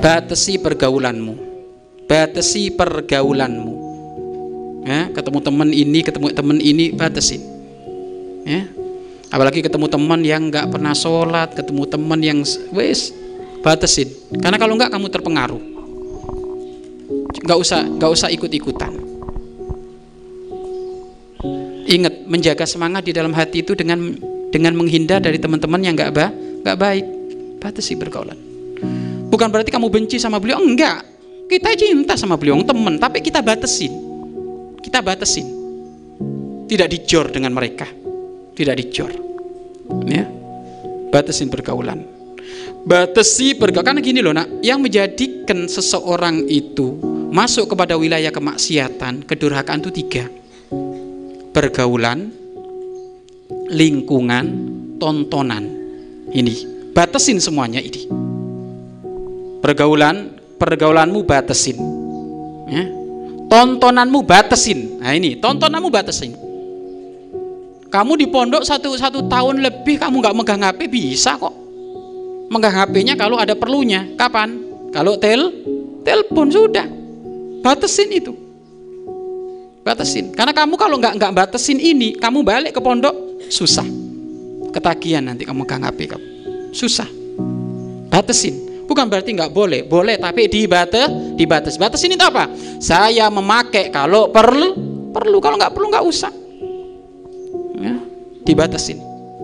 batasi pergaulanmu. Batasi pergaulanmu. Ya ketemu teman ini ketemu teman ini batasin ya apalagi ketemu teman yang nggak pernah sholat ketemu teman yang wes batasin karena kalau nggak kamu terpengaruh. Nggak usah nggak usah ikut ikutan ingat menjaga semangat di dalam hati itu dengan dengan menghindar dari teman-teman yang nggak ba nggak baik. Batasi pergaulan bukan berarti kamu benci sama beliau enggak. Kita cinta sama beliau teman tapi kita batasin. Kita batasin. Tidak dijor dengan mereka. Tidak dicor ya. Batasin pergaulan. Batasi pergaulan karena gini loh nak. Yang menjadikan seseorang itu masuk kepada wilayah kemaksiatan kedurhakaan itu tiga. Pergaulan lingkungan tontonan. Ini batasin semuanya ini pergaulan pergaulanmu batasin ya tontonanmu batasin nah ini tontonanmu batasin kamu di pondok satu, satu tahun lebih kamu nggak megang HP bisa kok. Megang HP-nya kalau ada perlunya. Kapan? Kalau tel, telepon sudah. Batasin itu. Batasin. Karena kamu kalau nggak nggak batasin ini, kamu balik ke pondok susah. Ketagihan nanti kamu megang HP kamu. Susah. Batasin. Bukan berarti nggak boleh, boleh tapi dibatas, dibatas. Batasin itu apa? Saya memakai kalau perlu, perlu. Kalau nggak perlu nggak usah ya, dibatasin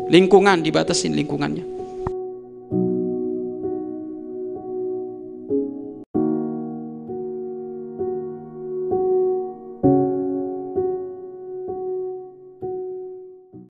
lingkungan dibatasin lingkungannya